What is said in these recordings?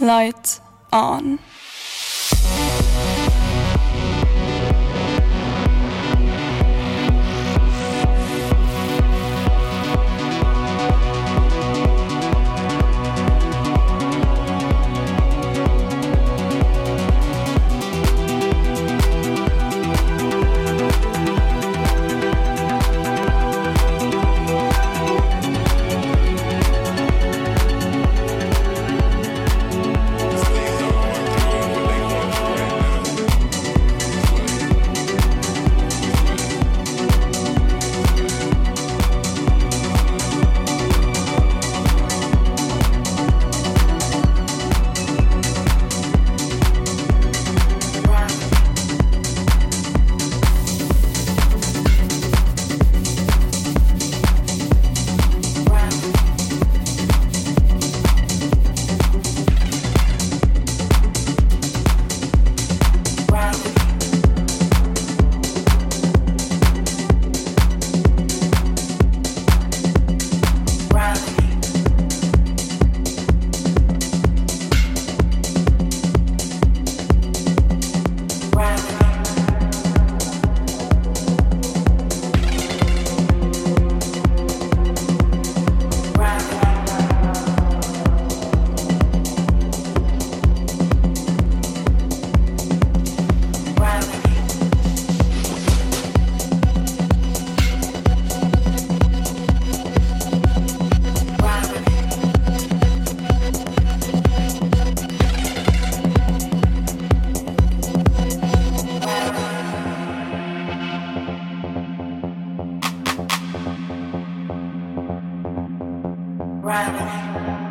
Light on. Thank you.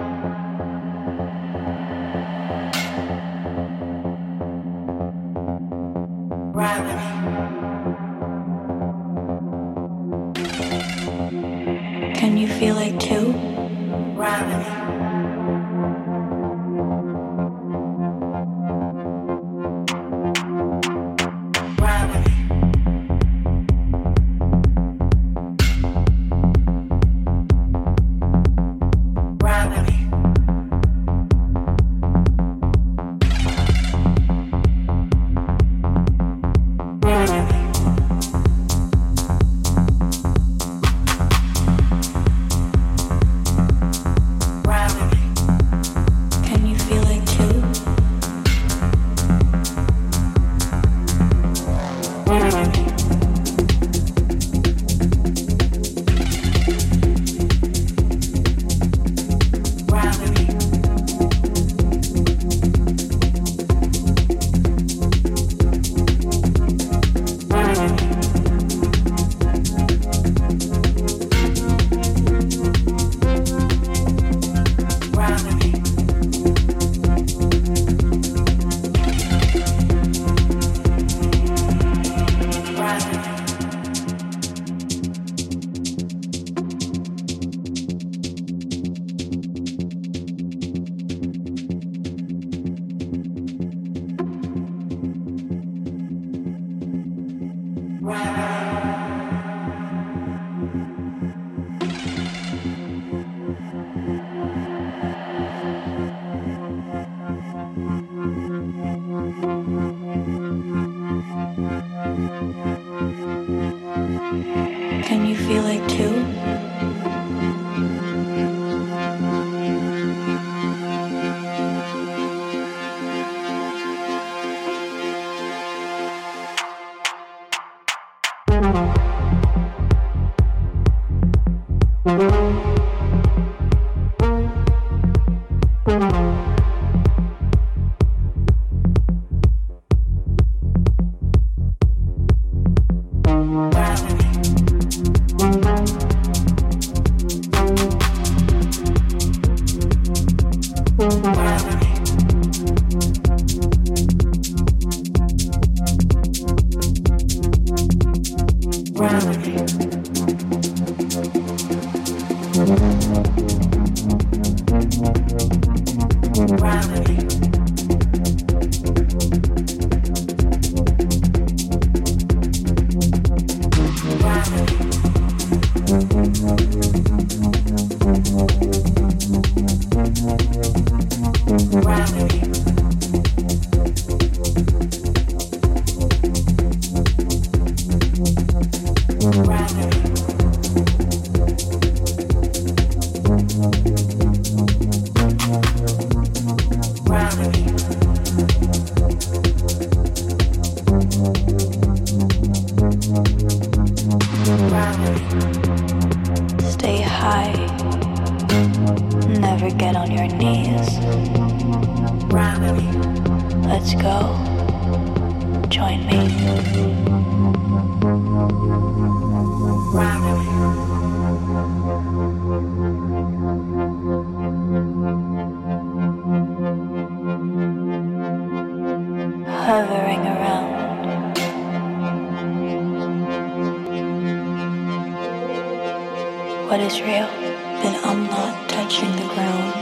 ground.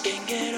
Can't get